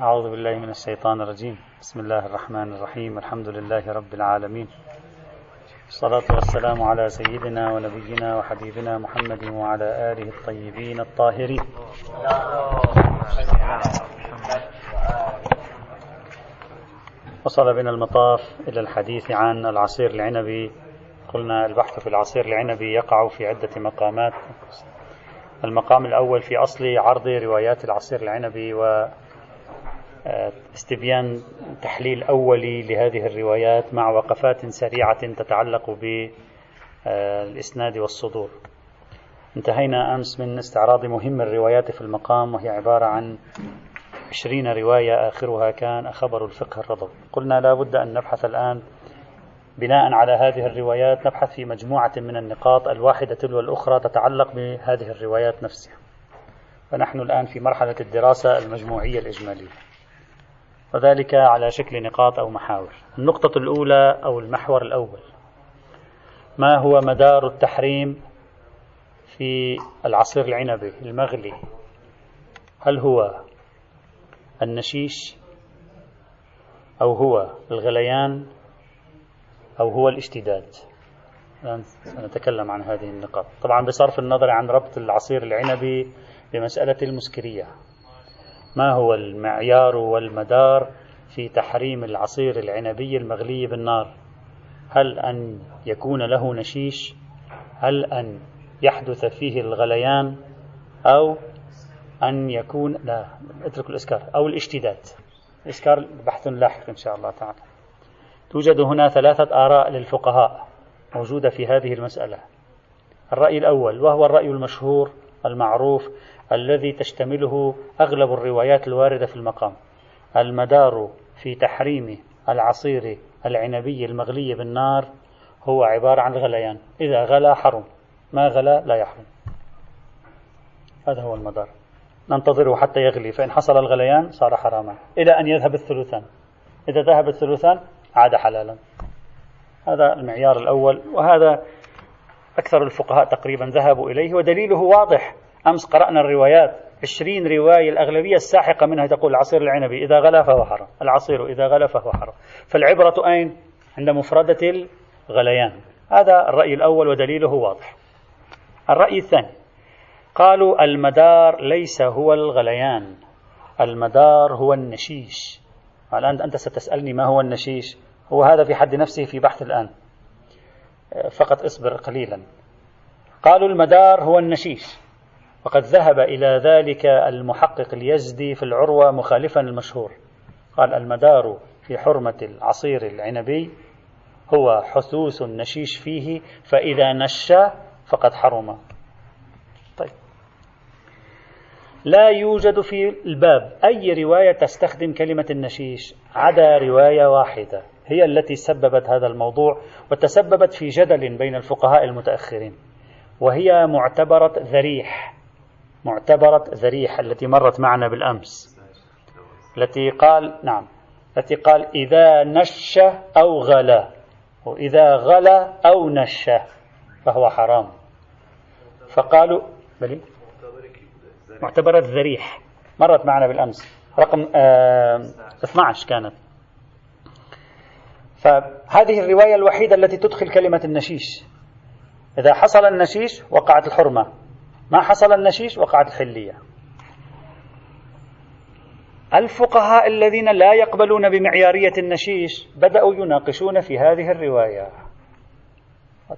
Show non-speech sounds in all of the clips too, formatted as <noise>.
أعوذ بالله من الشيطان الرجيم. بسم الله الرحمن الرحيم. الحمد لله رب العالمين. الصلاة والسلام على سيدنا ونبينا وحبيبنا محمد وعلى آله الطيبين الطاهرين. وصل بنا المطاف إلى الحديث عن العصير العنبي. قلنا البحث في العصير العنبي يقع في عدة مقامات. المقام الأول في أصل عرض روايات العصير العنبي و استبيان تحليل أولي لهذه الروايات مع وقفات سريعة تتعلق بالإسناد والصدور. انتهينا أمس من استعراض مهم الروايات في المقام وهي عبارة عن عشرين رواية آخرها كان خبر الفقه الرضوي. قلنا لا بد أن نبحث الآن بناء على هذه الروايات نبحث في مجموعة من النقاط الواحدة تلو الأخرى تتعلق بهذه الروايات نفسها. فنحن الآن في مرحلة الدراسة المجموعية الإجمالية. وذلك على شكل نقاط أو محاور. النقطة الأولى أو المحور الأول. ما هو مدار التحريم في العصير العنبي المغلي؟ هل هو النشيش أو هو الغليان أو هو الاشتداد؟ سنتكلم عن هذه النقاط. طبعا بصرف النظر عن ربط العصير العنبي بمسألة المسكرية. ما هو المعيار والمدار في تحريم العصير العنبي المغلي بالنار؟ هل أن يكون له نشيش؟ هل أن يحدث فيه الغليان؟ أو أن يكون لا اترك الإسكار أو الاشتداد. الإسكار بحث لاحق إن شاء الله تعالى. توجد هنا ثلاثة آراء للفقهاء موجودة في هذه المسألة. الرأي الأول وهو الرأي المشهور المعروف الذي تشتمله أغلب الروايات الواردة في المقام. المدار في تحريم العصير العنبي المغلي بالنار هو عبارة عن الغليان إذا غلا حرم ما غلا لا يحرم. هذا هو المدار. ننتظره حتى يغلي فإن حصل الغليان صار حراما. إلى أن يذهب الثلثان. إذا ذهب الثلثان عاد حلالا. هذا المعيار الأول وهذا أكثر الفقهاء تقريبا ذهبوا إليه ودليله واضح أمس قرأنا الروايات عشرين رواية الأغلبية الساحقة منها تقول العصير العنبي إذا غلا فهو حرام العصير إذا غلا فهو حرام. فالعبرة أين؟ عند مفردة الغليان. هذا الرأي الأول ودليله واضح. الرأي الثاني قالوا المدار ليس هو الغليان المدار هو النشيش. الآن أنت ستسألني ما هو النشيش؟ هو هذا في حد نفسه في بحث الآن. فقط اصبر قليلا. قالوا المدار هو النشيش. وقد ذهب إلى ذلك المحقق اليزدي في العروة مخالفا المشهور قال المدار في حرمة العصير العنبي هو حثوث النشيش فيه فإذا نشى فقد حرم. طيب. لا يوجد في الباب أي رواية تستخدم كلمة النشيش عدا رواية واحدة هي التي سببت هذا الموضوع وتسببت في جدل بين الفقهاء المتأخرين وهي معتبرة ذريح. معتبرة ذريح التي مرت معنا بالأمس. التي قال نعم التي قال إذا نش أو غلا. وإذا غلا أو نش فهو حرام. فقالوا بلي معتبرة ذريح مرت معنا بالأمس. رقم آه 12 كانت. فهذه الرواية الوحيدة التي تدخل كلمة النشيش. إذا حصل النشيش وقعت الحرمة. ما حصل النشيش؟ وقعت الحلية الفقهاء الذين لا يقبلون بمعيارية النشيش بدأوا يناقشون في هذه الرواية.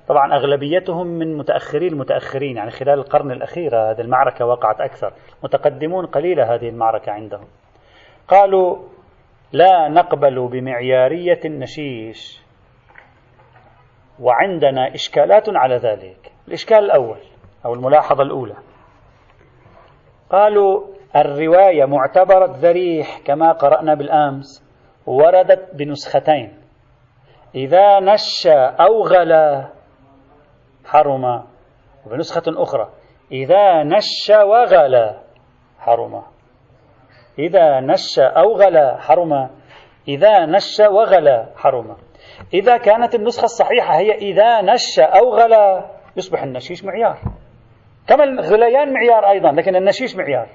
طبعا أغلبيتهم من متأخري المتأخرين يعني خلال القرن الأخير هذه المعركة وقعت أكثر. متقدمون قليلة هذه المعركة عندهم. قالوا لا نقبل بمعيارية النشيش وعندنا إشكالات على ذلك. الإشكال الأول أو الملاحظة الأولى. قالوا الرواية معتبرة ذريح كما قرأنا بالأمس وردت بنسختين. إذا نش أو غلا حرم وبنسخة أخرى إذا نش وغلا حرم إذا نش أو غلا حرم إذا نش وغلا حرم إذا كانت النسخة الصحيحة هي إذا نش أو غلا يصبح النشيش معيار. كما الغليان معيار أيضا لكن النشيش معيار.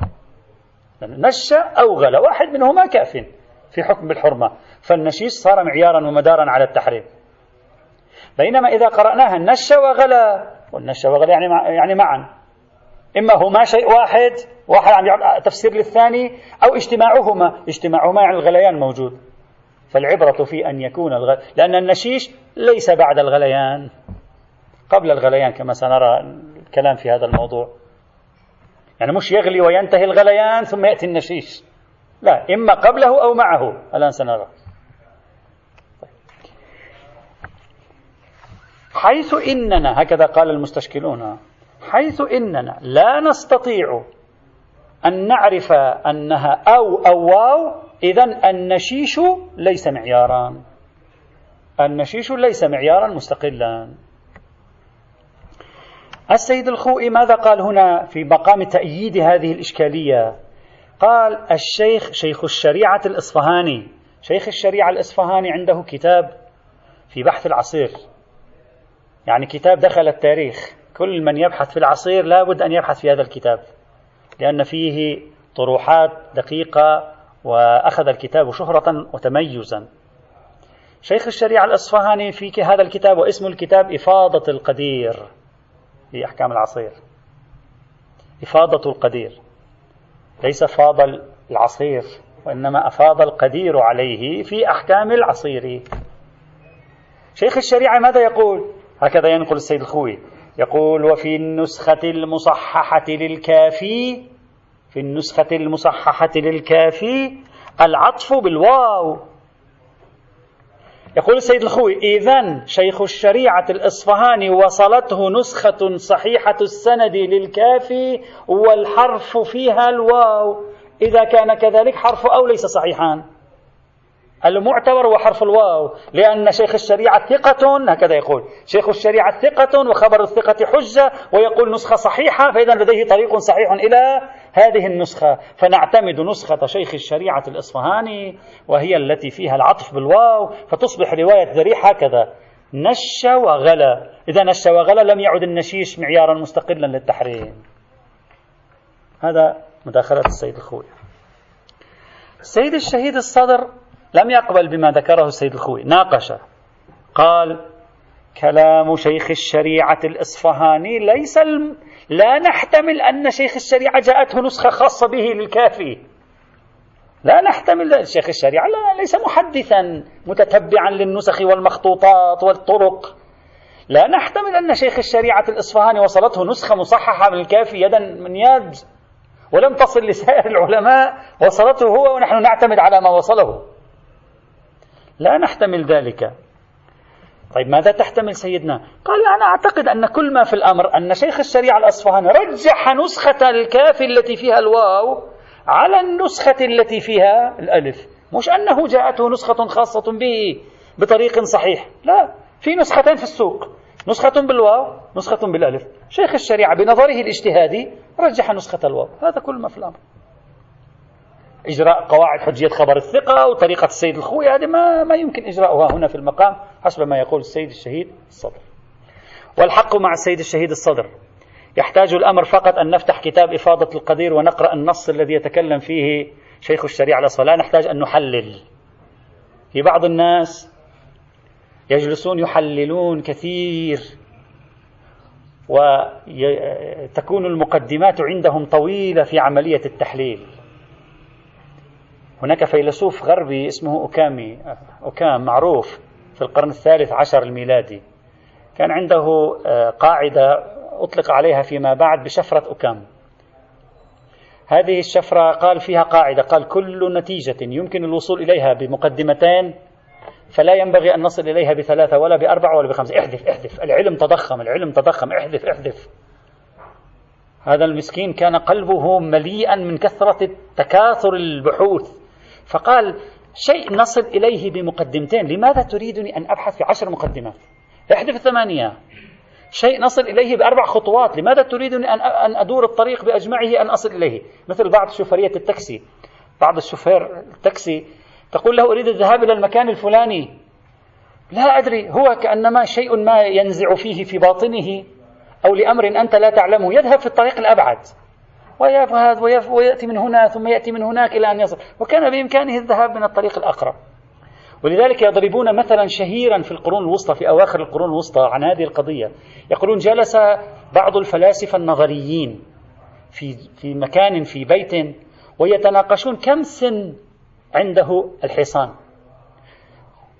نش أو غلا واحد منهما كاف في حكم بالحرمة. فالنشيش صار معيارا ومدارا على التحريم. بينما إذا قرأناها النش وغلا والنش وغلا يعني يعني معا. إما هما شيء واحد واحد عم تفسير للثاني أو اجتماعهما. اجتماعهما يعني الغليان موجود. فالعبرة في أن يكون الغل... لأن النشيش ليس بعد الغليان. قبل الغليان كما سنرى الكلام في هذا الموضوع. يعني مش يغلي وينتهي الغليان ثم يأتي النشيش. لا إما قبله أو معه. الآن سنرى. حيث إننا هكذا قال المستشكلون حيث إننا لا نستطيع أن نعرف أنها أو أو واو إذا النشيش ليس معيارا. النشيش ليس معيارا مستقلا. السيد الخوئي ماذا قال هنا في مقام تأييد هذه الإشكالية؟ قال الشيخ شيخ الشريعة الإصفهاني. شيخ الشريعة الإصفهاني عنده كتاب في بحث العصير. يعني كتاب دخل التاريخ. كل من يبحث في العصير لابد أن يبحث في هذا الكتاب. لأن فيه طروحات دقيقة وأخذ الكتاب شهرة وتميزا. شيخ الشريعة الأصفهاني في هذا الكتاب واسم الكتاب إفاضة القدير. في أحكام العصير. إفاضة القدير. ليس فاض العصير وإنما أفاض القدير عليه في أحكام العصير. شيخ الشريعة ماذا يقول؟ هكذا ينقل السيد الخوي. يقول وفي النسخة المصححة للكافي في النسخة المصححة للكافي العطف بالواو يقول السيد الخوي إذا شيخ الشريعة الإصفهاني وصلته نسخة صحيحة السند للكافي والحرف فيها الواو. إذا كان كذلك حرف أو ليس صحيحا. المعتبر هو حرف الواو لأن شيخ الشريعة ثقة هكذا يقول. شيخ الشريعة ثقة وخبر الثقة حجة ويقول نسخة صحيحة فإذا لديه طريق صحيح إلى هذه النسخة. فنعتمد نسخة شيخ الشريعة الإصفهاني وهي التي فيها العطف بالواو فتصبح رواية ذريح هكذا. نش وغلا. إذا نش وغلا لم يعد النشيش معيارا مستقلا للتحريم. هذا مداخلة السيد الخوي. السيد الشهيد الصدر لم يقبل بما ذكره السيد الخوي. ناقش. قال كلام شيخ الشريعة الإصفهاني ليس الم... لا نحتمل أن شيخ الشريعة جاءته نسخة خاصة به للكافي. لا نحتمل شيخ الشريعة لا ليس محدثا متتبعا للنسخ والمخطوطات والطرق. لا نحتمل أن شيخ الشريعة الإصفهاني وصلته نسخة مصححة من الكافي يدا من يد ولم تصل لسائر العلماء وصلته هو ونحن نعتمد على ما وصله. لا نحتمل ذلك. طيب ماذا تحتمل سيدنا؟ قال أنا أعتقد أن كل ما في الأمر أن شيخ الشريعة الأصفهاني رجح نسخة الكاف التي فيها الواو على النسخة التي فيها الألف. مش أنه جاءته نسخة خاصة به بطريق صحيح. لا في نسختين في السوق. نسخة بالواو نسخة بالألف. شيخ الشريعة بنظره الاجتهادي رجح نسخة الواو. هذا كل ما في الأمر. إجراء قواعد حجية خبر الثقة وطريقة السيد الخوي هذه ما, ما يمكن إجراؤها هنا في المقام حسب ما يقول السيد الشهيد الصدر. والحق مع السيد الشهيد الصدر. يحتاج الأمر فقط أن نفتح كتاب إفاضة القدير ونقرأ النص الذي يتكلم فيه شيخ الشريعة الأصفر لا نحتاج أن نحلل. في بعض الناس يجلسون يحللون كثير وتكون المقدمات عندهم طويلة في عملية التحليل. هناك فيلسوف غربي اسمه أوكامي أوكام معروف في القرن الثالث عشر الميلادي. كان عنده آه، قاعدة أطلق عليها فيما بعد بشفرة أوكام. هذه الشفرة قال فيها قاعدة قال كل نتيجة يمكن الوصول إليها بمقدمتين فلا ينبغي أن نصل إليها بثلاثة ولا بأربعة ولا بخمسة. احذف احذف العلم تضخم العلم تضخم احذف احذف. هذا المسكين كان قلبه مليئا من كثرة تكاثر البحوث. فقال شيء نصل إليه بمقدمتين لماذا تريدني أن أبحث في عشر مقدمات؟ احذف الثمانية شيء نصل إليه بأربع خطوات لماذا تريدني أن أن أدور الطريق بأجمعه أن أصل إليه؟ مثل بعض شوفرية التاكسي. بعض الشوفير التاكسي تقول له أريد الذهاب إلى المكان الفلاني. لا أدري هو كأنما شيء ما ينزع فيه في باطنه أو لأمر أنت لا تعلمه. يذهب في الطريق الأبعد. ويذهب ويأتي من هنا ثم يأتي من هناك إلى أن يصل. وكان بإمكانه الذهاب من الطريق الأقرب. ولذلك يضربون مثلا شهيرا في القرون الوسطى في أواخر القرون الوسطى عن هذه القضية. يقولون جلس بعض الفلاسفة النظريين في في مكان في بيت ويتناقشون كم سن عنده الحصان.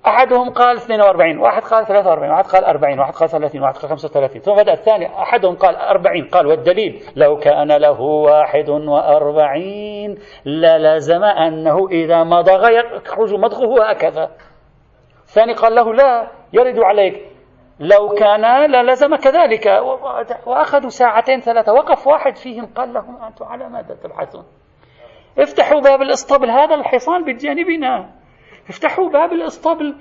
أحدهم قال 42 واحد قال 43 واحد قال 40 واحد قال 30 واحد قال 35 ثم بدأ الثاني أحدهم قال 40 قال والدليل لو كان له واحد وأربعين للزم أنه إذا مضغ يخرج مضغه هكذا الثاني قال له لا يرد عليك. لو كان للزم كذلك وأخذوا ساعتين ثلاثة وقف واحد فيهم قال لهم أنتم على ماذا تبحثون؟ افتحوا باب الاسطبل هذا الحصان بجانبنا. افتحوا باب الاسطبل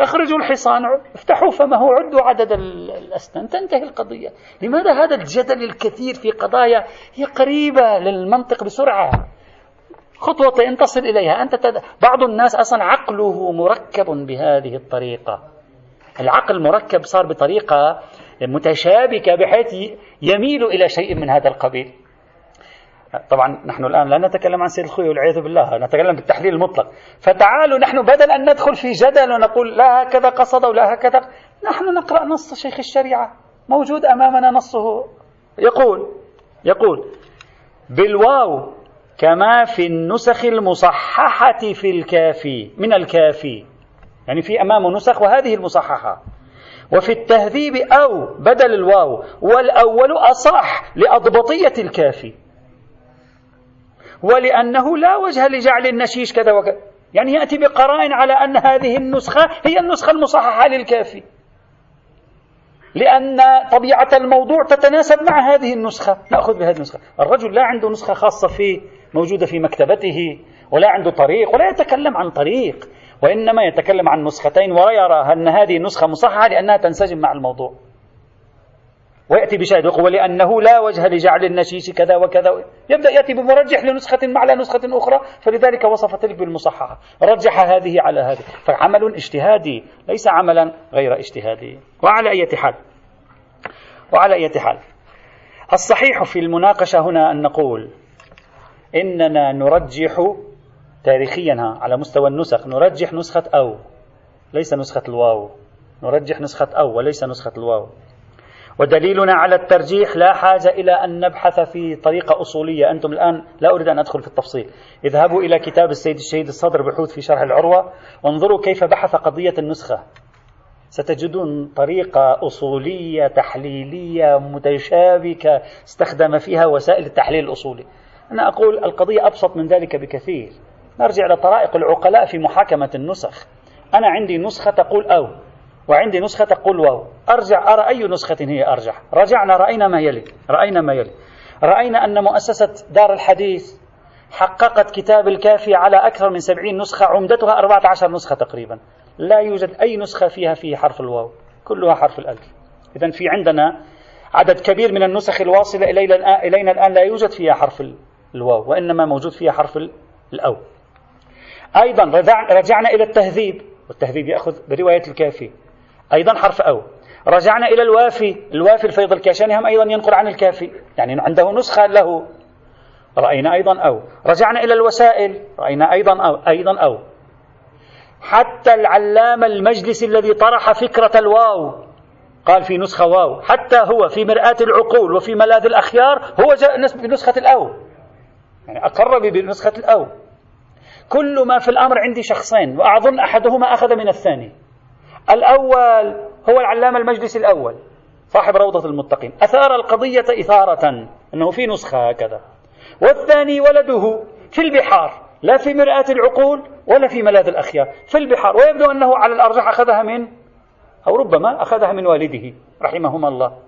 اخرجوا الحصان. افتحوا فمه عدوا عدد الأسنان. تنتهي القضية. لماذا هذا الجدل الكثير في قضايا هي قريبة للمنطق بسرعة؟ خطوتين تصل إليها. أنت تد... بعض الناس أصلا عقله مركب بهذه الطريقة. العقل مركب صار بطريقة متشابكة بحيث يميل إلى شيء من هذا القبيل. طبعا نحن الآن لا نتكلم عن سيد الخوي والعياذ بالله نتكلم بالتحليل المطلق. فتعالوا نحن بدل أن ندخل في جدل ونقول لا هكذا قصد ولا هكذا نحن نقرأ نص شيخ الشريعة موجود أمامنا نصه. يقول يقول بالواو كما في النسخ المصححة في الكافي من الكافي يعني في أمامه نسخ وهذه المصححة. وفي التهذيب أو بدل الواو والأول أصح لأضبطية الكافي. ولأنه لا وجه لجعل النشيش كذا وكذا. يعني يأتي بقرائن على أن هذه النسخة هي النسخة المصححة للكافي. لأن طبيعة الموضوع تتناسب مع هذه النسخة. نأخذ بهذه النسخة. الرجل لا عنده نسخة خاصة فيه موجودة في مكتبته ولا عنده طريق ولا يتكلم عن طريق وإنما يتكلم عن نسختين ويرى أن هذه النسخة مصححة لأنها تنسجم مع الموضوع. ويأتي بشاهد يقول ولأنه لا وجه لجعل النشيش كذا وكذا. يبدأ يأتي بمرجح لنسخة على نسخة أخرى فلذلك وصف تلك بالمصححة. رجح هذه على هذه. فعمل اجتهادي ليس عملا غير اجتهادي. وعلى أي حال وعلى أي حال. الصحيح في المناقشة هنا أن نقول إننا نرجح تاريخيا على مستوى النسخ. نرجح نسخة أو ليس نسخة الواو. نرجح نسخة أو وليس نسخة الواو. ودليلنا على الترجيح لا حاجة إلى أن نبحث في طريقة أصولية. أنتم الآن لا أريد أن أدخل في التفصيل. اذهبوا إلى كتاب السيد الشهيد الصدر بحوث في شرح العروة. وانظروا كيف بحث قضية النسخة. ستجدون طريقة أصولية تحليلية متشابكة استخدم فيها وسائل التحليل الأصولي. أنا أقول القضية أبسط من ذلك بكثير. نرجع إلى طرائق العقلاء في محاكمة النسخ. أنا عندي نسخة تقول أو. وعندي نسخة تقول واو. أرجع أرى أي نسخة هي أرجح رجعنا رأينا ما يلي رأينا ما يلي. رأينا أن مؤسسة دار الحديث حققت كتاب الكافي على أكثر من سبعين نسخة عمدتها أربعة عشر نسخة تقريبا. لا يوجد أي نسخة فيها فيه حرف الواو كلها حرف الألف. إذا في عندنا عدد كبير من النسخ الواصلة إلينا الآن لا يوجد فيها حرف الواو وإنما موجود فيها حرف الأو. أيضا رجعنا إلى التهذيب. والتهذيب يأخذ برواية الكافي. أيضا حرف أو. رجعنا إلى الوافي. الوافي الفيض الكاشاني هم أيضا ينقل عن الكافي. يعني عنده نسخة له. رأينا أيضا أو. رجعنا إلى الوسائل. رأينا أيضا أو. أيضا أو. حتى العلامة المجلس الذي طرح فكرة الواو. قال في نسخة واو. حتى هو في مرآة العقول وفي ملاذ الأخيار هو جاء بنسخة الأو. يعني أقر بنسخة الأو. كل ما في الأمر عندي شخصين وأظن أحدهما أخذ من الثاني. الأول هو العلامة المجلس الأول صاحب روضة المتقين. أثار القضية إثارة أنه في نسخة هكذا. والثاني ولده في البحار لا في مرآة العقول ولا في ملاذ الأخيار في البحار. ويبدو أنه على الأرجح أخذها من أو ربما أخذها من والده رحمهما الله.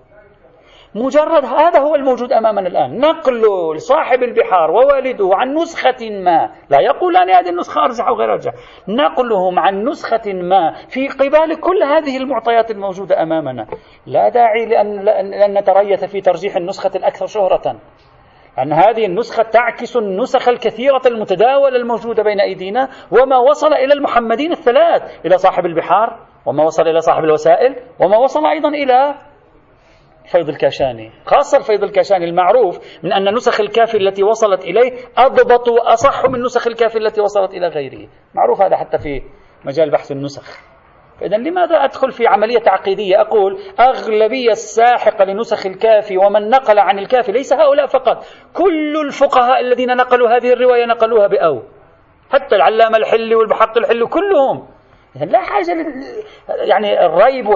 مجرد هذا هو الموجود أمامنا الآن. نقل لصاحب البحار ووالده عن نسخة ما. لا يقولان هذه النسخة أرجح أو غير أرجح نقلهم عن نسخة ما في قبال كل هذه المعطيات الموجودة أمامنا. لا داعي لأن, لأن نتريث في ترجيح النسخة الأكثر شهرة. أن هذه النسخة تعكس النسخ الكثيرة المتداولة الموجودة بين أيدينا وما وصل إلى المحمدين الثلاث. إلى صاحب البحار وما وصل إلى صاحب الوسائل وما وصل أيضا إلى فيض الكاشاني خاصة الفيض الكاشاني المعروف من أن نسخ الكافي التي وصلت إليه أضبط وأصح من نسخ الكافي التي وصلت إلى غيره. معروف هذا حتى في مجال بحث النسخ. إذا لماذا أدخل في عملية تعقيدية أقول أغلبية الساحقة لنسخ الكافي ومن نقل عن الكافي ليس هؤلاء فقط كل الفقهاء الذين نقلوا هذه الرواية نقلوها بأو. حتى العلامة الحلي والبحق الحلي كلهم لا حاجة يعني الريب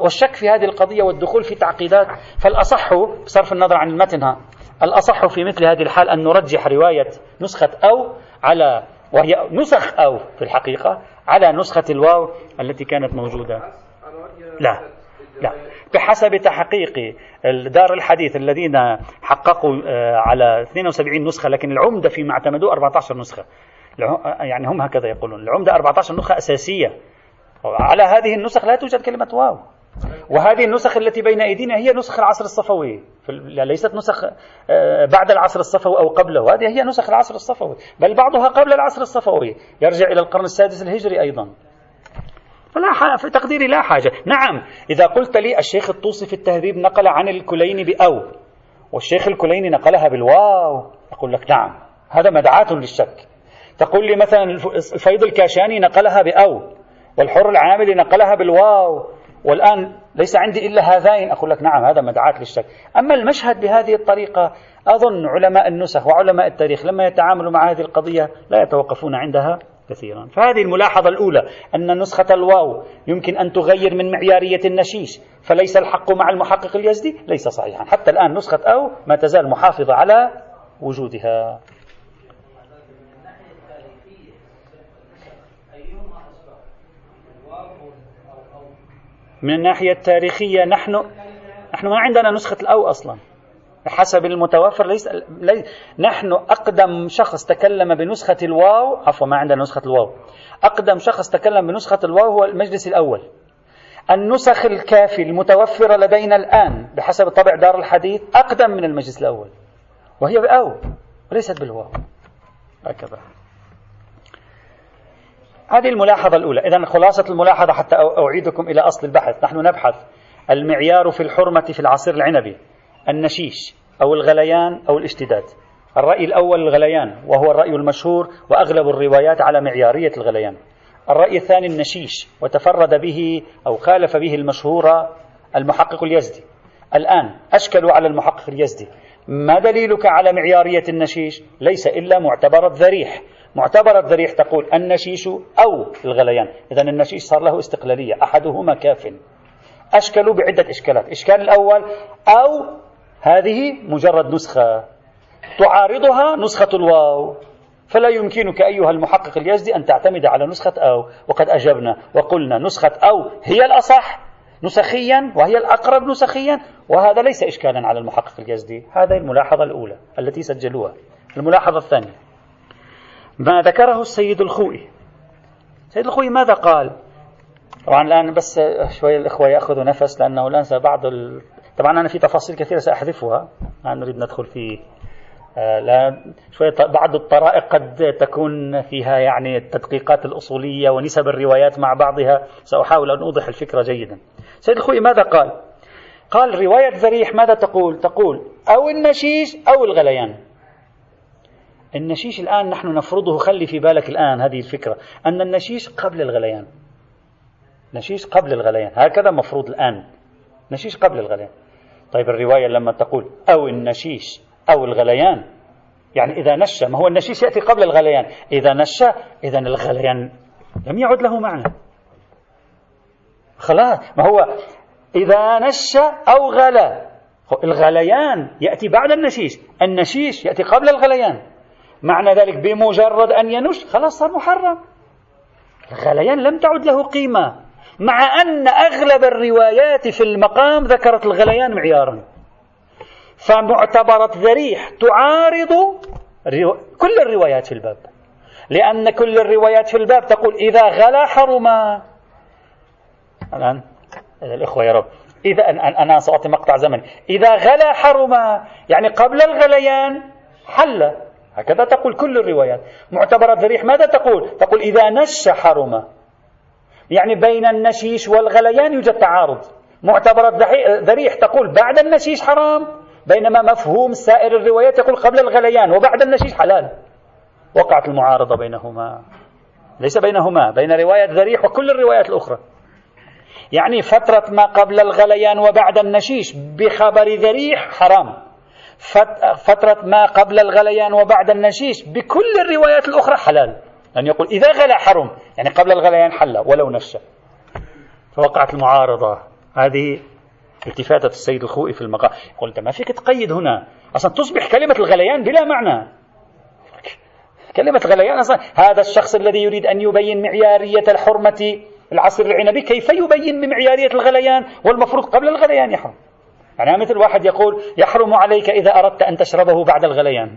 والشك في هذه القضية والدخول في تعقيدات فالأصح بصرف النظر عن المتن الأصح في مثل هذه الحال أن نرجح رواية نسخة أو على وهي نسخ أو في الحقيقة على نسخة الواو التي كانت موجودة. لا لا. بحسب تحقيق دار الحديث الذين حققوا آه، على 72 نسخة لكن العمدة فيما اعتمدوا 14 نسخة. يعني هم هكذا يقولون. العمدة 14 نسخة أساسية. على هذه النسخ لا توجد كلمة واو. وهذه النسخ التي بين أيدينا هي نسخ العصر الصفوي. ليست نسخ آه، بعد العصر الصفوي أو قبله. هذه هي نسخ العصر الصفوي. بل بعضها قبل العصر الصفوي. يرجع إلى القرن السادس الهجري أيضا. فلا في تقديري لا حاجة. نعم إذا قلت لي الشيخ الطوسي في التهذيب نقل عن الكليني بأو والشيخ الكليني نقلها بالواو أقول لك نعم هذا مدعاة للشك. تقول لي مثلا الفيض الكاشاني نقلها بأو والحر العاملي نقلها بالواو والآن ليس عندي إلا هذين. أقول لك نعم هذا مدعاة للشك. أما المشهد بهذه الطريقة أظن علماء النسخ وعلماء التاريخ لما يتعاملوا مع هذه القضية لا يتوقفون عندها كثيرا. فهذه الملاحظة الأولى أن نسخة الواو يمكن أن تغير من معيارية النشيش فليس الحق مع المحقق اليزدي؟ ليس صحيحا. حتى الآن نسخة أو ما تزال محافظة على وجودها. من الناحية التاريخية نحن نحن ما عندنا نسخة الأو أصلا. حسب المتوفر ليس, ليس نحن أقدم شخص تكلم بنسخة الواو عفوا ما عندنا نسخة الواو. أقدم شخص تكلم بنسخة الواو هو المجلس الأول. النسخ الكافي المتوفرة لدينا الآن بحسب طبع دار الحديث أقدم من المجلس الأول وهي بأو وليست بالواو. هكذا. هذه الملاحظة الأولى. إذا خلاصة الملاحظة حتى أعيدكم إلى أصل البحث. نحن نبحث المعيار في الحرمة في العصير العنبي النشيش أو الغليان أو الاشتداد. الرأي الأول الغليان وهو الرأي المشهور وأغلب الروايات على معيارية الغليان. الرأي الثاني النشيش وتفرد به أو خالف به المشهور المحقق اليزدي. الآن أشكلوا على المحقق اليزدي. ما دليلك على معيارية النشيش؟ ليس إلا معتبر الذريح. معتبر الذريح تقول النشيش أو الغليان. إذا النشيش صار له استقلالية أحدهما كاف. أشكلوا بعدة إشكالات. إشكال الأول أو هذه مجرد نسخة. تعارضها نسخة الواو. فلا يمكنك أيها المحقق اليزدي أن تعتمد على نسخة أو. وقد أجبنا وقلنا نسخة أو هي الأصح نسخيا وهي الأقرب نسخيا. وهذا ليس إشكالا على المحقق اليزدي. هذه الملاحظة الأولى التي سجلوها. الملاحظة الثانية. ما ذكره السيد الخوئي. السيد الخوئي ماذا قال؟ طبعا الآن بس شوية الإخوة يأخذوا نفس لأنه الآن بعض ال... طبعا أنا في تفاصيل كثيرة سأحذفها. لا نريد ندخل في آه، لا شوية بعض الطرائق قد تكون فيها يعني التدقيقات الأصولية ونسب الروايات مع بعضها. سأحاول أن أوضح الفكرة جيدا. سيد الخوي ماذا قال؟ قال رواية ذريح ماذا تقول؟ تقول أو النشيش أو الغليان. النشيش الآن نحن نفرضه خلي في بالك الآن هذه الفكرة أن النشيش قبل الغليان. نشيش قبل الغليان هكذا مفروض الآن. نشيش قبل الغليان. طيب الرواية لما تقول أو النشيش أو الغليان يعني إذا نشى ما هو النشيش يأتي قبل الغليان. إذا نشى إذا الغليان لم يعد له معنى. خلاص ما هو إذا نشى أو غلى الغليان يأتي بعد النشيش النشيش يأتي قبل الغليان. معنى ذلك بمجرد أن ينش خلاص صار محرم. الغليان لم تعد له قيمة. مع أن أغلب الروايات في المقام ذكرت الغليان معيارا. فمعتبرة ذريح تعارض كل الروايات في الباب. لأن كل الروايات في الباب تقول إذا غلا حرما. الآن الإخوة يا رب إذا أنا سأعطي مقطع زمني. إذا غلا حرما يعني قبل الغليان حل. هكذا تقول كل الروايات. معتبرة ذريح ماذا تقول؟ تقول إذا نش حرم. يعني بين النشيش والغليان يوجد تعارض. معتبرة ذريح تقول بعد النشيش حرام بينما مفهوم سائر الروايات يقول قبل الغليان وبعد النشيش حلال. وقعت المعارضة بينهما. ليس بينهما بين رواية ذريح وكل الروايات الأخرى. يعني فترة ما قبل الغليان وبعد النشيش بخبر ذريح حرام. فترة ما قبل الغليان وبعد النشيش بكل الروايات الأخرى حلال. أن يقول إذا غلى حرم يعني قبل الغليان حل ولو نشأ فوقعت المعارضة. هذه التفاتة السيد الخوئي في المقام. قلت ما فيك تقيد هنا. أصلا تصبح كلمة الغليان بلا معنى. كلمة غليان أصلا. هذا الشخص الذي يريد أن يبين معيارية الحرمة العصير العنبي كيف يبين من معيارية الغليان؟ والمفروض قبل الغليان يحرم. يعني مثل واحد يقول يحرم عليك إذا أردت أن تشربه بعد الغليان.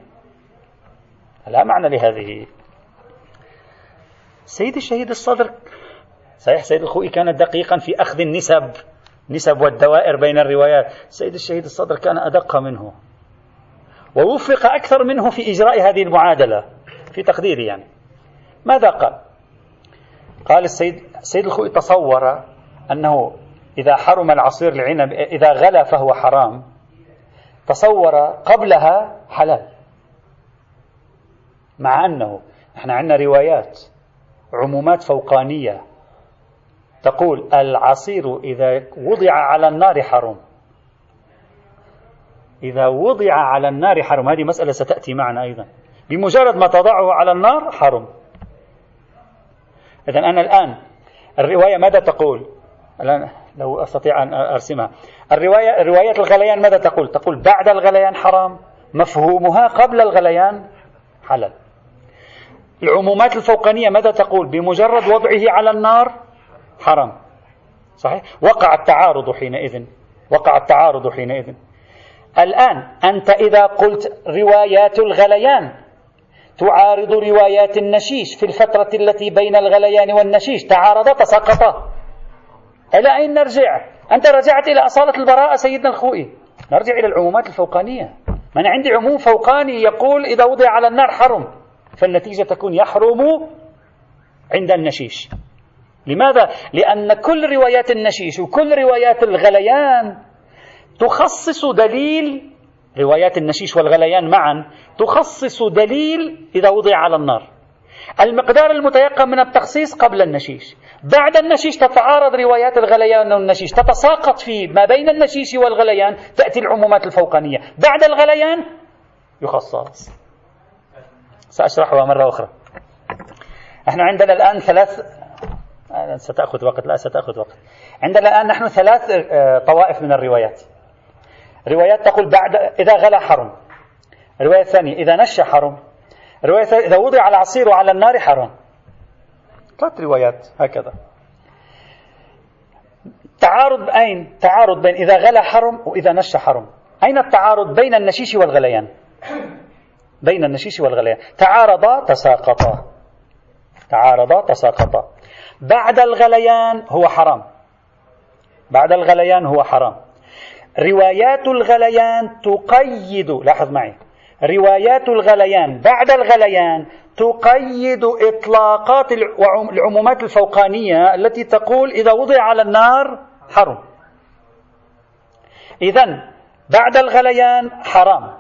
لا معنى لهذه. سيد الشهيد الصدر صحيح سيد الخوئي كان دقيقا في أخذ النسب نسب والدوائر بين الروايات. سيد الشهيد الصدر كان أدق منه ووفق أكثر منه في إجراء هذه المعادلة في تقديري يعني. ماذا قال؟ قال السيد السيد الخوئي تصور أنه إذا حرم العصير العنب إذا غلى فهو حرام تصور قبلها حلال. مع أنه إحنا عندنا روايات عمومات فوقانية تقول العصير إذا وضع على النار حرم إذا وضع على النار حرم هذه مسألة ستأتي معنا أيضا. بمجرد ما تضعه على النار حرم إذا أنا الآن الرواية ماذا تقول؟ الآن لو أستطيع أن أرسمها. الرواية رواية الغليان ماذا تقول؟ تقول بعد الغليان حرام مفهومها قبل الغليان حلال. العمومات الفوقانية ماذا تقول؟ بمجرد وضعه على النار حرام. صحيح؟ وقع التعارض حينئذ. وقع التعارض حينئذ. الآن أنت إذا قلت روايات الغليان تعارض روايات النشيش في الفترة التي بين الغليان والنشيش تعارضا تساقطا إلى أين نرجع؟ أنت رجعت إلى أصالة البراءة سيدنا الخوئي. نرجع إلى العمومات الفوقانية. من عندي عموم فوقاني يقول إذا وضع على النار حرم فالنتيجة تكون يحرم عند النشيش. لماذا؟ لأن كل روايات النشيش وكل روايات الغليان تخصص دليل روايات النشيش والغليان معا تخصص دليل إذا وضع على النار. المقدار المتيقن من التخصيص قبل النشيش. بعد النشيش تتعارض روايات الغليان والنشيش تتساقط في ما بين النشيش والغليان تأتي العمومات الفوقانية. بعد الغليان يخصص. سأشرحها مرة أخرى. إحنا عندنا الآن ثلاث ستأخذ وقت. لا ستأخذ وقت. عندنا الآن نحن ثلاث آه، طوائف من الروايات. روايات تقول بعد إذا غلى حرم. الرواية الثانية إذا نش حرم. الرواية الثانية إذا وضع على عصير وعلى النار حرم ثلاث روايات هكذا. تعارض أين؟ تعارض بين إذا غلى حرم وإذا نش حرم. أين التعارض بين النشيش والغليان؟ <coughs> بين النشيش والغليان. تعارضا تساقطا. تعارضا تساقطا. بعد الغليان هو حرام. بعد الغليان هو حرام. روايات الغليان تقيد لاحظ معي. روايات الغليان بعد الغليان تقيد إطلاقات العمومات الفوقانية التي تقول إذا وضع على النار حرم إذا بعد الغليان حرام.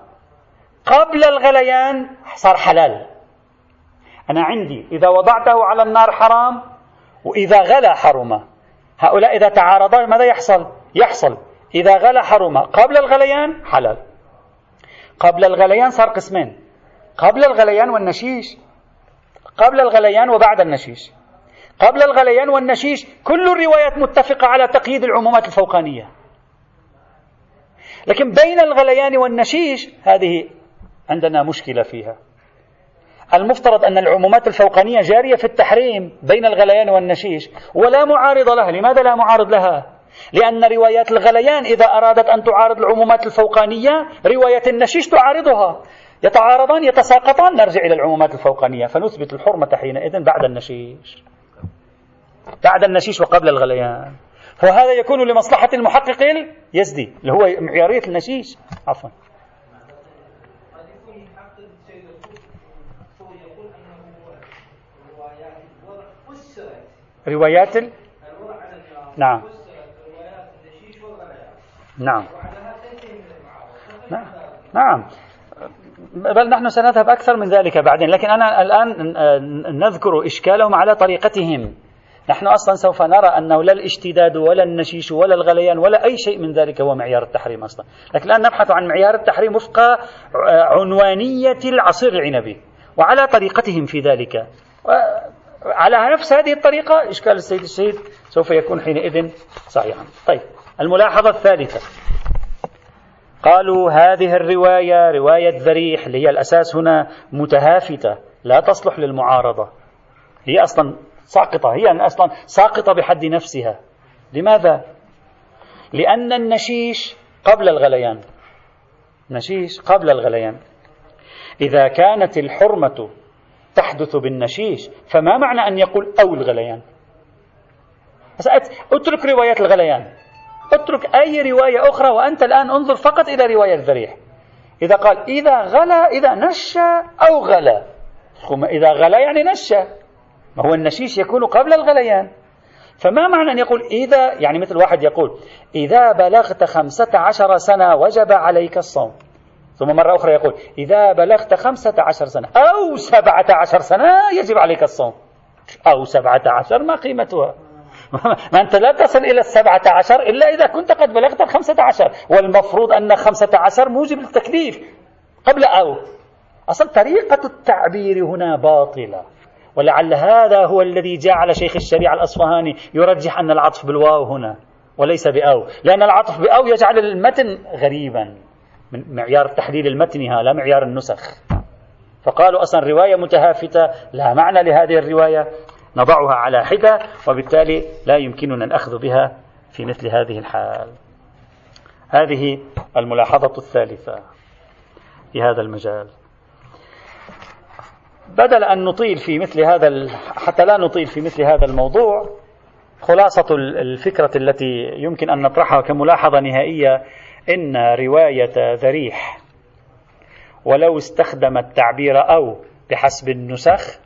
قبل الغليان صار حلال. أنا عندي إذا وضعته على النار حرام وإذا غلى حرم هؤلاء إذا تعارضا ماذا يحصل؟ يحصل. إذا غلى حرم قبل الغليان حلال. قبل الغليان صار قسمين. قبل الغليان والنشيش. قبل الغليان وبعد النشيش. قبل الغليان والنشيش كل الروايات متفقة على تقييد العمومات الفوقانية. لكن بين الغليان والنشيش هذه عندنا مشكلة فيها. المفترض أن العمومات الفوقانية جارية في التحريم بين الغليان والنشيش ولا معارض لها. لماذا لا معارض لها؟ لأن روايات الغليان إذا أرادت أن تعارض العمومات الفوقانية رواية النشيش تعارضها. يتعارضان يتساقطان. نرجع إلى العمومات الفوقانية. فنثبت الحرمة حينئذ بعد النشيش. بعد النشيش وقبل الغليان. فهذا يكون لمصلحة المحقق اليزدي اللي هو معيارية النشيش. عفوا. روايات ال... نعم. نعم. نعم. نعم. بل نحن سنذهب أكثر من ذلك بعدين. لكن أنا الآن نذكر إشكالهم على طريقتهم. نحن أصلا سوف نرى أنه لا الاشتداد ولا النشيش ولا الغليان ولا أي شيء من ذلك هو معيار التحريم أصلا. لكن الآن نبحث عن معيار التحريم وفق عنوانية العصير العنبي. وعلى طريقتهم في ذلك. على نفس هذه الطريقة إشكال السيد الشهيد سوف يكون حينئذ صحيحا. طيب الملاحظة الثالثة. قالوا هذه الرواية رواية ذريح اللي هي الأساس هنا متهافتة لا تصلح للمعارضة. هي أصلا ساقطة هي أصلا ساقطة بحد نفسها. لماذا؟ لأن النشيش قبل الغليان. نشيش قبل الغليان. إذا كانت الحرمة تحدث بالنشيش فما معنى أن يقول أو الغليان؟ اترك روايات الغليان. اترك أي رواية أخرى وأنت الآن انظر فقط إلى رواية الذريح إذا قال إذا غلا إذا نشى أو غلا. إذا غلا يعني نشى ما هو النشيش يكون قبل الغليان. فما معنى أن يقول إذا؟ يعني مثل واحد يقول إذا بلغت خمسة عشر سنة وجب عليك الصوم. ثم مرة أخرى يقول إذا بلغت خمسة عشر سنة أو سبعة عشر سنة يجب عليك الصوم. أو سبعة عشر ما قيمتها؟ ما أنت لا تصل إلى السبعة عشر إلا إذا كنت قد بلغت الخمسة عشر. والمفروض أن خمسة عشر موجب التكليف قبل أو. أصلا طريقة التعبير هنا باطلة. ولعل هذا هو الذي جعل شيخ الشريعة الأصفهاني يرجح أن العطف بالواو هنا وليس بأو. لأن العطف بأو يجعل المتن غريبا. من معيار التحليل المتني لا معيار النسخ. فقالوا أصلا رواية متهافتة لا معنى لهذه الرواية. نضعها على حدة وبالتالي لا يمكننا الأخذ بها في مثل هذه الحال. هذه الملاحظة الثالثة في هذا المجال. بدل أن نطيل في مثل هذا حتى لا نطيل في مثل هذا الموضوع خلاصة الفكرة التي يمكن أن نطرحها كملاحظة نهائية إن رواية ذريح ولو استخدم التعبير أو بحسب النسخ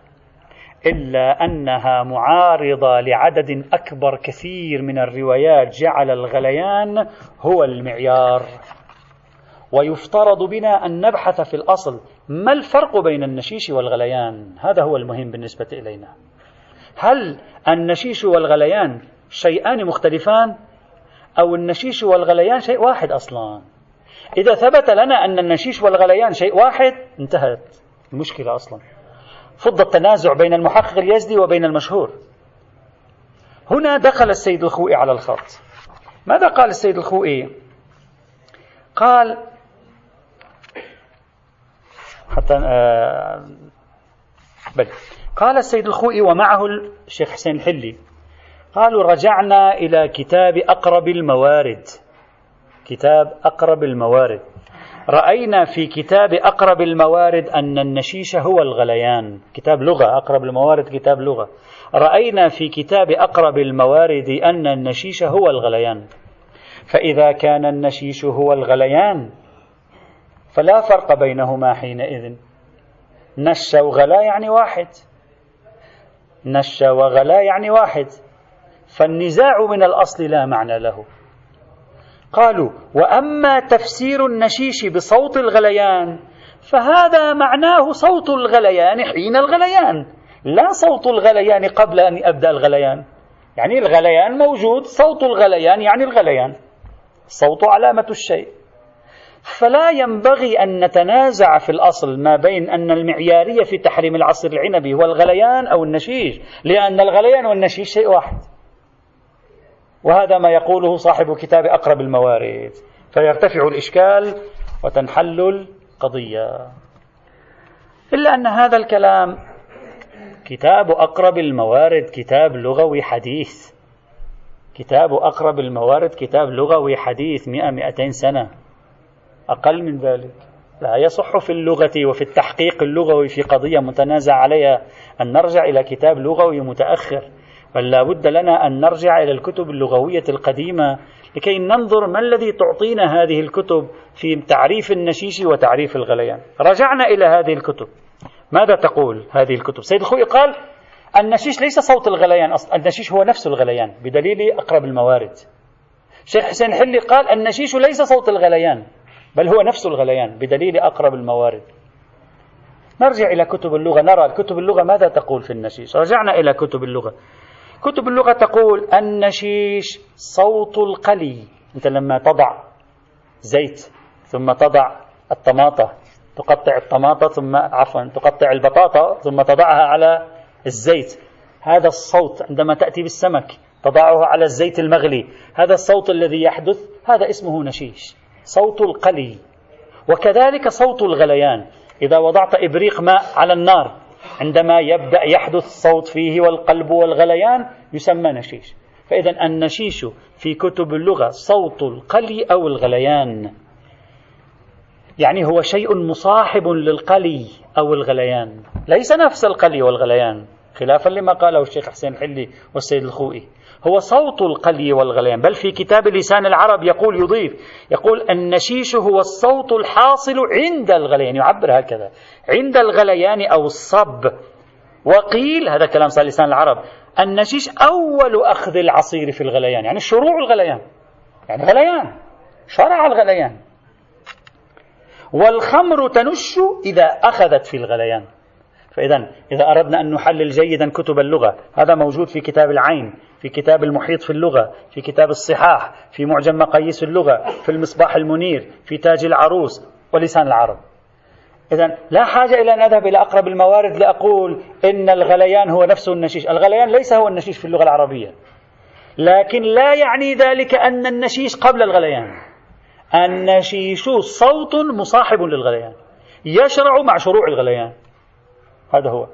إلا أنها معارضة لعدد أكبر كثير من الروايات جعل الغليان هو المعيار. ويفترض بنا أن نبحث في الأصل ما الفرق بين النشيش والغليان؟ هذا هو المهم بالنسبة إلينا. هل النشيش والغليان شيئان مختلفان؟ أو النشيش والغليان شيء واحد أصلا؟ إذا ثبت لنا أن النشيش والغليان شيء واحد انتهت المشكلة أصلا. فض التنازع بين المحقق اليزدي وبين المشهور. هنا دخل السيد الخوئي على الخط. ماذا قال السيد الخوئي؟ قال حتى آه بل. قال السيد الخوئي ومعه الشيخ حسين الحلي. قالوا رجعنا إلى كتاب أقرب الموارد. كتاب أقرب الموارد. رأينا في كتاب أقرب الموارد أن النشيش هو الغليان. كتاب لغة أقرب الموارد كتاب لغة. رأينا في كتاب أقرب الموارد أن النشيش هو الغليان. فإذا كان النشيش هو الغليان فلا فرق بينهما حينئذ. نش وغلا يعني واحد. نش وغلا يعني واحد. فالنزاع من الأصل لا معنى له. قالوا وأما تفسير النشيش بصوت الغليان فهذا معناه صوت الغليان حين الغليان لا صوت الغليان قبل أن ابدا الغليان. يعني الغليان موجود صوت الغليان يعني الغليان الصوت علامة الشيء. فلا ينبغي أن نتنازع في الأصل ما بين أن المعيارية في تحريم العصر العنبي هو الغليان أو النشيش لأن الغليان والنشيش شيء واحد. وهذا ما يقوله صاحب كتاب أقرب الموارد فيرتفع الإشكال وتنحل القضية. إلا أن هذا الكلام كتاب أقرب الموارد كتاب لغوي حديث. كتاب أقرب الموارد كتاب لغوي حديث مئة مئتين سنة. أقل من ذلك. لا يصح في اللغة وفي التحقيق اللغوي في قضية متنازع عليها أن نرجع إلى كتاب لغوي متأخر. بل لا بد لنا أن نرجع إلى الكتب اللغوية القديمة لكي ننظر ما الذي تعطينا هذه الكتب في تعريف النشيش وتعريف الغليان. رجعنا إلى هذه الكتب. ماذا تقول هذه الكتب؟ سيد الخوي قال النشيش ليس صوت الغليان أصلا النشيش هو نفس الغليان بدليل أقرب الموارد. شيخ حسين حلي قال النشيش ليس صوت الغليان بل هو نفس الغليان بدليل أقرب الموارد. نرجع إلى كتب اللغة نرى كتب اللغة ماذا تقول في النشيش؟ رجعنا إلى كتب اللغة. كتب اللغة تقول النشيش صوت القلي. أنت لما تضع زيت ثم تضع الطماطة تقطع الطماطة ثم عفوا تقطع البطاطا ثم تضعها على الزيت. هذا الصوت عندما تأتي بالسمك تضعه على الزيت المغلي. هذا الصوت الذي يحدث هذا اسمه نشيش صوت القلي. وكذلك صوت الغليان. إذا وضعت إبريق ماء على النار عندما يبدأ يحدث صوت فيه والقلب والغليان يسمى نشيش. فإذا النشيش في كتب اللغة صوت القلي أو الغليان. يعني هو شيء مصاحب للقلي أو الغليان. ليس نفس القلي والغليان خلافا لما قاله الشيخ حسين حلي والسيد الخوئي. هو صوت القلي والغليان. بل في كتاب لسان العرب يقول يضيف يقول النشيش هو الصوت الحاصل عند الغليان يعبر هكذا عند الغليان أو الصب. وقيل هذا كلام صار لسان العرب النشيش أول أخذ العصير في الغليان يعني شروع الغليان يعني غليان شرع الغليان. والخمر تنش إذا أخذت في الغليان. فإذا إذا أردنا أن نحلل جيدا كتب اللغة هذا موجود في كتاب العين في كتاب المحيط في اللغة في كتاب الصحاح في معجم مقاييس اللغة في المصباح المنير في تاج العروس ولسان العرب. إذا لا حاجة إلى أن أذهب إلى أقرب الموارد لأقول إن الغليان هو نفسه النشيش. الغليان ليس هو النشيش في اللغة العربية. لكن لا يعني ذلك أن النشيش قبل الغليان. النشيش صوت مصاحب للغليان. يشرع مع شروع الغليان. هذا هو.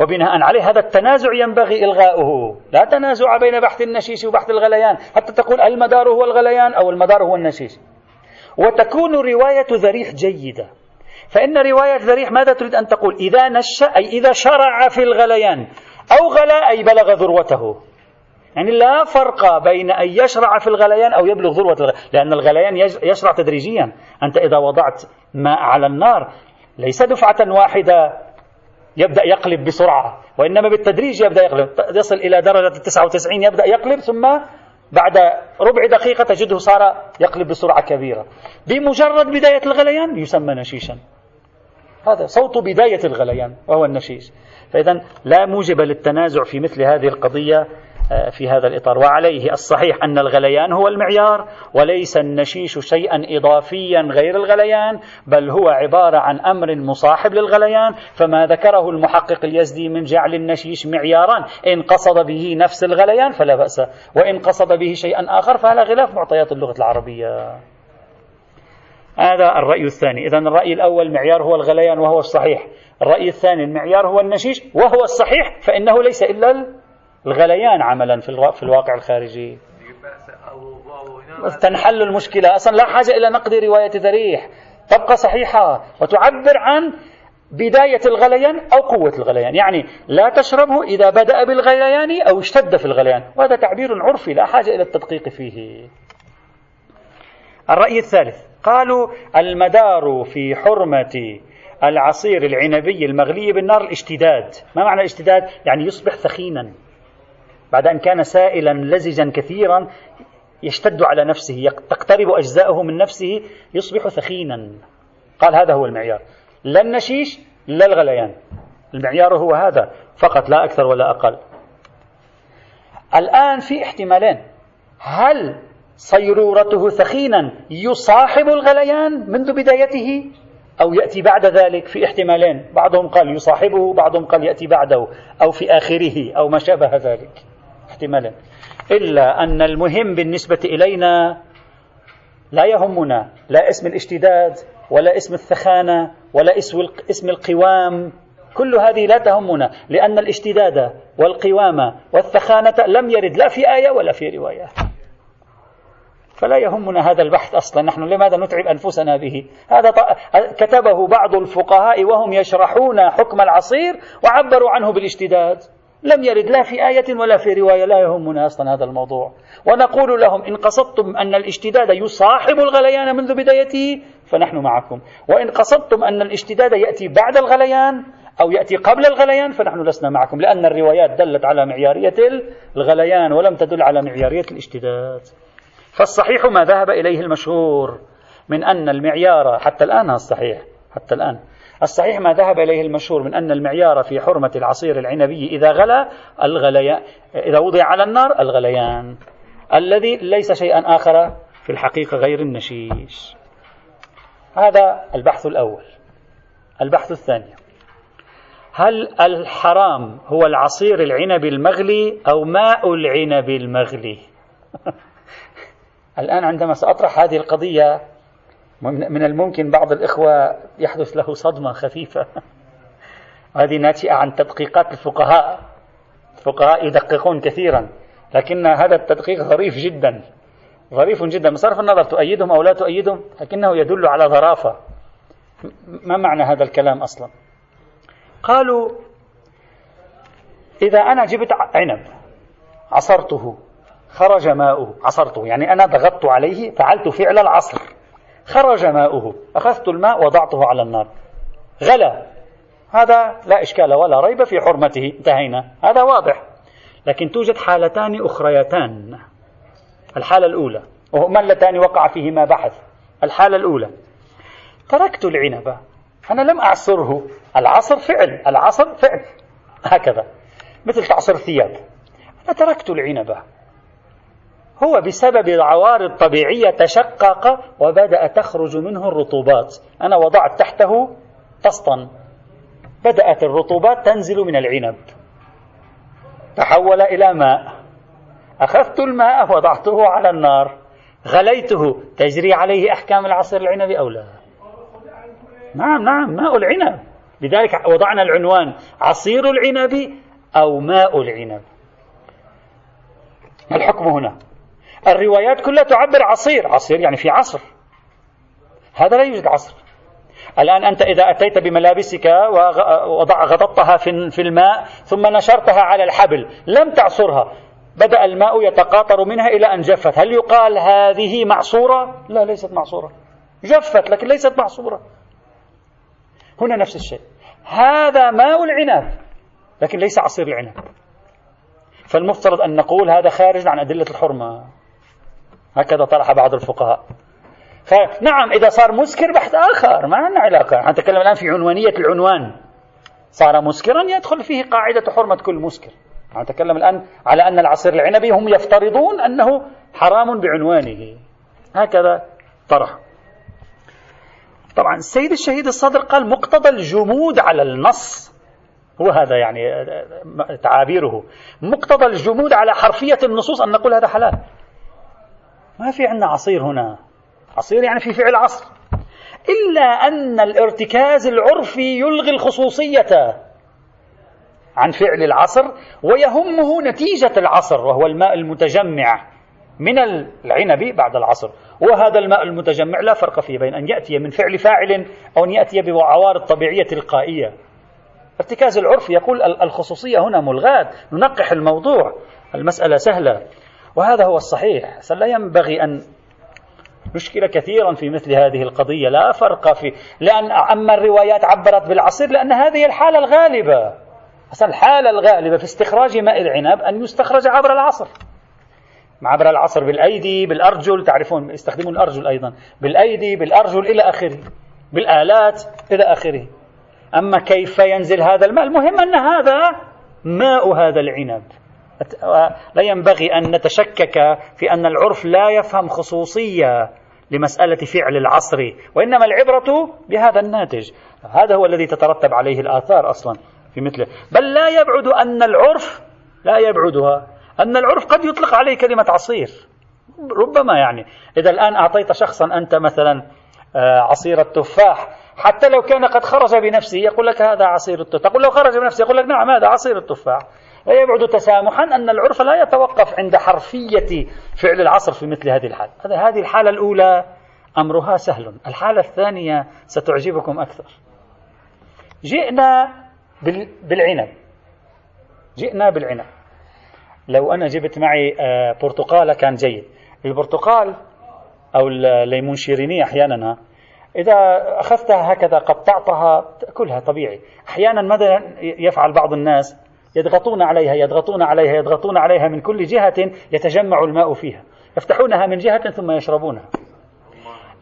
وبناء عليه هذا التنازع ينبغي إلغاؤه. لا تنازع بين بحث النشيش وبحث الغليان. حتى تقول المدار هو الغليان أو المدار هو النشيش. وتكون رواية ذريح جيدة. فإن رواية ذريح ماذا تريد أن تقول؟ إذا نش أي إذا شرع في الغليان. أو غلا أي بلغ ذروته. يعني لا فرق بين أن يشرع في الغليان أو يبلغ ذروة الغليان. لأن الغليان يشرع تدريجيا. أنت إذا وضعت ماء على النار ليس دفعة واحدة يبدأ يقلب بسرعة وإنما بالتدريج يبدأ يقلب. يصل إلى درجة 99 يبدأ يقلب ثم بعد ربع دقيقة تجده صار يقلب بسرعة كبيرة. بمجرد بداية الغليان يسمى نشيشا. هذا صوت بداية الغليان وهو النشيش. فإذا لا موجب للتنازع في مثل هذه القضية. في هذا الإطار. وعليه الصحيح أن الغليان هو المعيار وليس النشيش شيئا إضافيا غير الغليان بل هو عبارة عن أمر مصاحب للغليان. فما ذكره المحقق اليزدي من جعل النشيش معيارا. إن قصد به نفس الغليان فلا بأس. وإن قصد به شيئا آخر فهذا غلاف معطيات اللغة العربية. هذا الرأي الثاني. إذا الرأي الأول معيار هو الغليان وهو الصحيح. الرأي الثاني المعيار هو النشيش وهو الصحيح فإنه ليس إلا الغليان عملا في الواقع الخارجي. تنحل المشكلة. أصلا لا حاجة إلى نقد رواية ذريح. تبقى صحيحة وتعبر عن بداية الغليان أو قوة الغليان. يعني لا تشربه إذا بدأ بالغليان أو اشتد في الغليان. وهذا تعبير عرفي. لا حاجة إلى التدقيق فيه. الرأي الثالث. قالوا المدار في حرمة العصير العنبي المغلي بالنار الاشتداد. ما معنى الاشتداد؟ يعني يصبح ثخينا. بعد أن كان سائلا لزجا كثيرا يشتد على نفسه تقترب أجزاؤه من نفسه يصبح ثخينا. قال هذا هو المعيار. لا النشيش لا الغليان. المعيار هو هذا. فقط لا أكثر ولا أقل. الآن في احتمالين. هل صيرورته ثخينا يصاحب الغليان منذ بدايته؟ أو يأتي بعد ذلك في احتمالين. بعضهم قال يصاحبه بعضهم قال يأتي بعده أو في آخره أو ما شابه ذلك. احتمالا. إلا أن المهم بالنسبة إلينا لا يهمنا لا اسم الاشتداد ولا اسم الثخانة ولا اسم القوام. كل هذه لا تهمنا لأن الاشتداد والقوام والثخانة لم يرد لا في آية ولا في رواية. فلا يهمنا هذا البحث أصلا. نحن لماذا نتعب أنفسنا به؟ هذا كتبه بعض الفقهاء وهم يشرحون حكم العصير وعبروا عنه بالاشتداد. لم يرد لا في آية ولا في رواية لا يهمنا أصلا هذا الموضوع. ونقول لهم إن قصدتم أن الاشتداد يصاحب الغليان منذ بدايته فنحن معكم. وإن قصدتم أن الاشتداد يأتي بعد الغليان أو يأتي قبل الغليان فنحن لسنا معكم. لأن الروايات دلت على معيارية الغليان ولم تدل على معيارية الاشتداد. فالصحيح ما ذهب إليه المشهور من أن المعيار حتى الآن الصحيح حتى الآن. الصحيح ما ذهب إليه المشهور من أن المعيار في حرمة العصير العنبي إذا غلى الغليان إذا وضع على النار الغليان. الذي ليس شيئا آخر في الحقيقة غير النشيش. هذا البحث الأول. البحث الثاني. هل الحرام هو العصير العنب المغلي أو ماء العنب المغلي؟ <laughs> الآن عندما سأطرح هذه القضية من الممكن بعض الإخوة يحدث له صدمة خفيفة. <laughs> هذه ناتئة عن تدقيقات الفقهاء. الفقهاء يدققون كثيرا لكن هذا التدقيق ظريف جدا. ظريف جدا بصرف النظر تؤيدهم أو لا تؤيدهم لكنه يدل على ظرافة. ما معنى هذا الكلام أصلا؟ قالوا إذا أنا جبت عنب عصرته خرج ماؤه عصرته يعني أنا ضغطت عليه فعلت فعل العصر. خرج ماؤه. أخذت الماء وضعته على النار. غلى هذا لا إشكال ولا ريب في حرمته. انتهينا. هذا واضح. لكن توجد حالتان أخريتان. الحالة الأولى. وهما اللتان وقع فيهما بحث. الحالة الأولى. تركت العنب. أنا لم أعصره. العصر فعل. العصر فعل. هكذا. مثل تعصر ثياب أنا تركت العنب. هو بسبب العوارض الطبيعية تشقق وبدأ تخرج منه الرطوبات. أنا وضعت تحته طسطا. بدأت الرطوبات تنزل من العنب. تحول إلى ماء. أخذت الماء وضعته على النار. غليته. تجري عليه أحكام العصير العنبي أو لا؟ نعم نعم. ماء العنب. لذلك وضعنا العنوان عصير العنب أو ماء العنب. الحكم هنا؟ الروايات كلها تعبر عصير عصير يعني في عصر. هذا لا يوجد عصر. الآن أنت إذا أتيت بملابسك وغططها في الماء ثم نشرتها على الحبل لم تعصرها. بدأ الماء يتقاطر منها إلى أن جفت. هل يقال هذه معصورة؟ لا ليست معصورة. جفت لكن ليست معصورة. هنا نفس الشيء. هذا ماء العنب لكن ليس عصير العنب. فالمفترض أن نقول هذا خارج عن أدلة الحرمة. هكذا طرح بعض الفقهاء. نعم إذا صار مسكر بحث آخر ما لنا علاقة. نتكلم الآن في عنوانية العنوان. صار مسكرا يدخل فيه قاعدة حرمة كل مسكر. نتكلم الآن على أن العصير العنبي هم يفترضون أنه حرام بعنوانه. هكذا طرح. طبعا السيد الشهيد الصدر قال مقتضى الجمود على النص. هو هذا يعني تعابيره. مقتضى الجمود على حرفية النصوص أن نقول هذا حلال. ما في عندنا عصير هنا. عصير يعني في فعل عصر. إلا أن الارتكاز العرفي يلغي الخصوصية عن فعل العصر ويهمه نتيجة العصر وهو الماء المتجمع من العنب بعد العصر. وهذا الماء المتجمع لا فرق فيه بين أن يأتي من فعل فاعل أو أن يأتي بعوارض طبيعية تلقائية ارتكاز العرف يقول الخصوصية هنا ملغاة. ننقح الموضوع. المسألة سهلة. وهذا هو الصحيح. لا ينبغي أن نشكل كثيرا في مثل هذه القضية. لا فرق في لأن أما الروايات عبرت بالعصير لأن هذه الحالة الغالبة. أصلا الحالة الغالبة في استخراج ماء العنب أن يستخرج عبر العصر. عبر العصر بالأيدي بالأرجل تعرفون يستخدمون الأرجل أيضا. بالأيدي بالأرجل إلى آخره. بالآلات إلى آخره. أما كيف ينزل هذا الماء؟ المهم أن هذا ماء هذا العنب. لا ينبغي أن نتشكك في أن العرف لا يفهم خصوصية لمسألة فعل العصر وإنما العبرة بهذا الناتج. هذا هو الذي تترتب عليه الآثار أصلا في مثله. بل لا يبعد أن العرف لا يبعدها. أن العرف قد يطلق عليه كلمة عصير. ربما يعني. إذا الآن أعطيت شخصا أنت مثلا آه، عصير التفاح حتى لو كان قد خرج بنفسه يقول لك هذا عصير التفاح. تقول لو خرج بنفسه يقول لك نعم هذا عصير التفاح. لا يبعد تسامحا أن العرف لا يتوقف عند حرفية فعل العصر في مثل هذه الحالة هذه الحالة الأولى أمرها سهل. الحالة الثانية ستعجبكم أكثر. جئنا بالعنب. جئنا بالعنب. لو أنا جبت معي آه، برتقالة كان جيد. البرتقال أو الليمون شيريني أحيانا إذا أخذتها هكذا قطعتها تأكلها طبيعي. أحيانا ماذا يفعل بعض الناس؟ يضغطون عليها يضغطون عليها يضغطون عليها من كل جهة يتجمع الماء فيها. يفتحونها من جهة ثم يشربونها.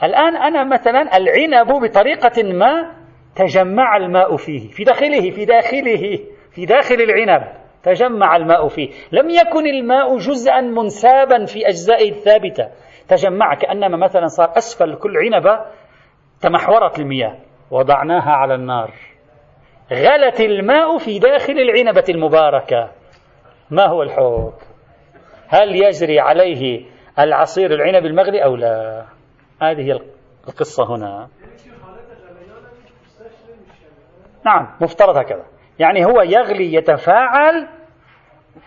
الآن أنا مثلا العنب بطريقة ما تجمع الماء فيه في داخله في داخله في داخل العنب تجمع الماء فيه. لم يكن الماء جزءا منسابا في أجزائه الثابتة. تجمع كأنما مثلا صار أسفل كل عنبة تمحورت المياه. وضعناها على النار. غلت الماء في داخل العنبة المباركة. ما هو الحكم هل يجري عليه العصير العنب المغلي أو لا؟ هذه القصة هنا. نعم مفترض هكذا. يعني هو يغلي يتفاعل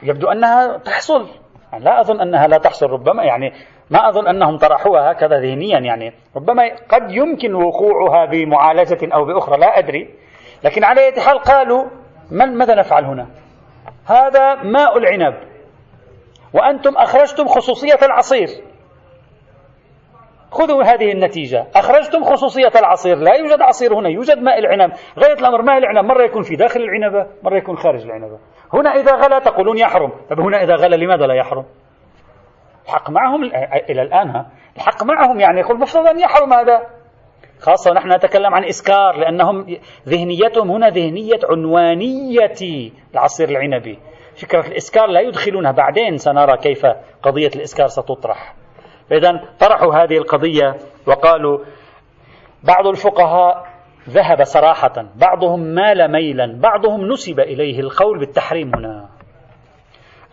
يبدو أنها تحصل. يعني لا أظن أنها لا تحصل ربما يعني ما أظن أنهم طرحوها هكذا ذهنيا. يعني ربما قد يمكن وقوعها بمعالجة أو بأخرى لا أدري. لكن على أي حال قالوا من ماذا نفعل هنا؟ هذا ماء العنب. وأنتم أخرجتم خصوصية العصير. خذوا هذه النتيجة. أخرجتم خصوصية العصير. لا يوجد عصير هنا يوجد ماء العنب. غاية الأمر ماء العنب مرة يكون في داخل العنبة مرة يكون خارج العنبة. هنا إذا غلى تقولون يحرم طب هنا إذا غلى لماذا لا يحرم؟ الحق معهم إلى الآن الحق معهم يعني يقول المفروض أن يحرم هذا. خاصة ونحن نتكلم عن إسكار لأنهم ذهنيتهم هنا ذهنية عنوانية العصير العنبي فكرة الإسكار لا يدخلونها. بعدين سنرى كيف قضية الإسكار ستطرح. فإذا طرحوا هذه القضية وقالوا بعض الفقهاء ذهب صراحة بعضهم مال ميلا بعضهم نسب إليه القول بالتحريم هنا.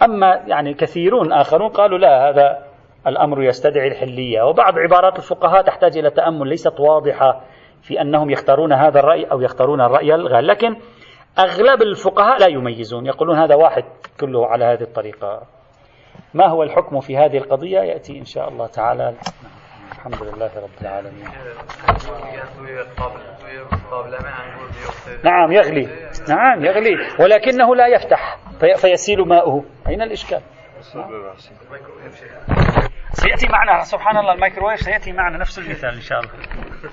أما يعني كثيرون آخرون قالوا لا هذا الأمر يستدعي الحلية. وبعض عبارات الفقهاء تحتاج إلى تأمل ليست واضحة في أنهم يختارون هذا الرأي أو يختارون الرأي الغال. لكن أغلب الفقهاء لا يميزون. يقولون هذا واحد كله على هذه الطريقة. ما هو الحكم في هذه القضية؟ يأتي إن شاء الله تعالى. الحمد لله رب العالمين. نعم يغلي. نعم يغلي. ولكنه لا يفتح. فيسيل ماؤه. أين الإشكال؟ سيأتي معنا سبحان الله الميكروويف سيأتي معنا نفس المثال إن شاء الله.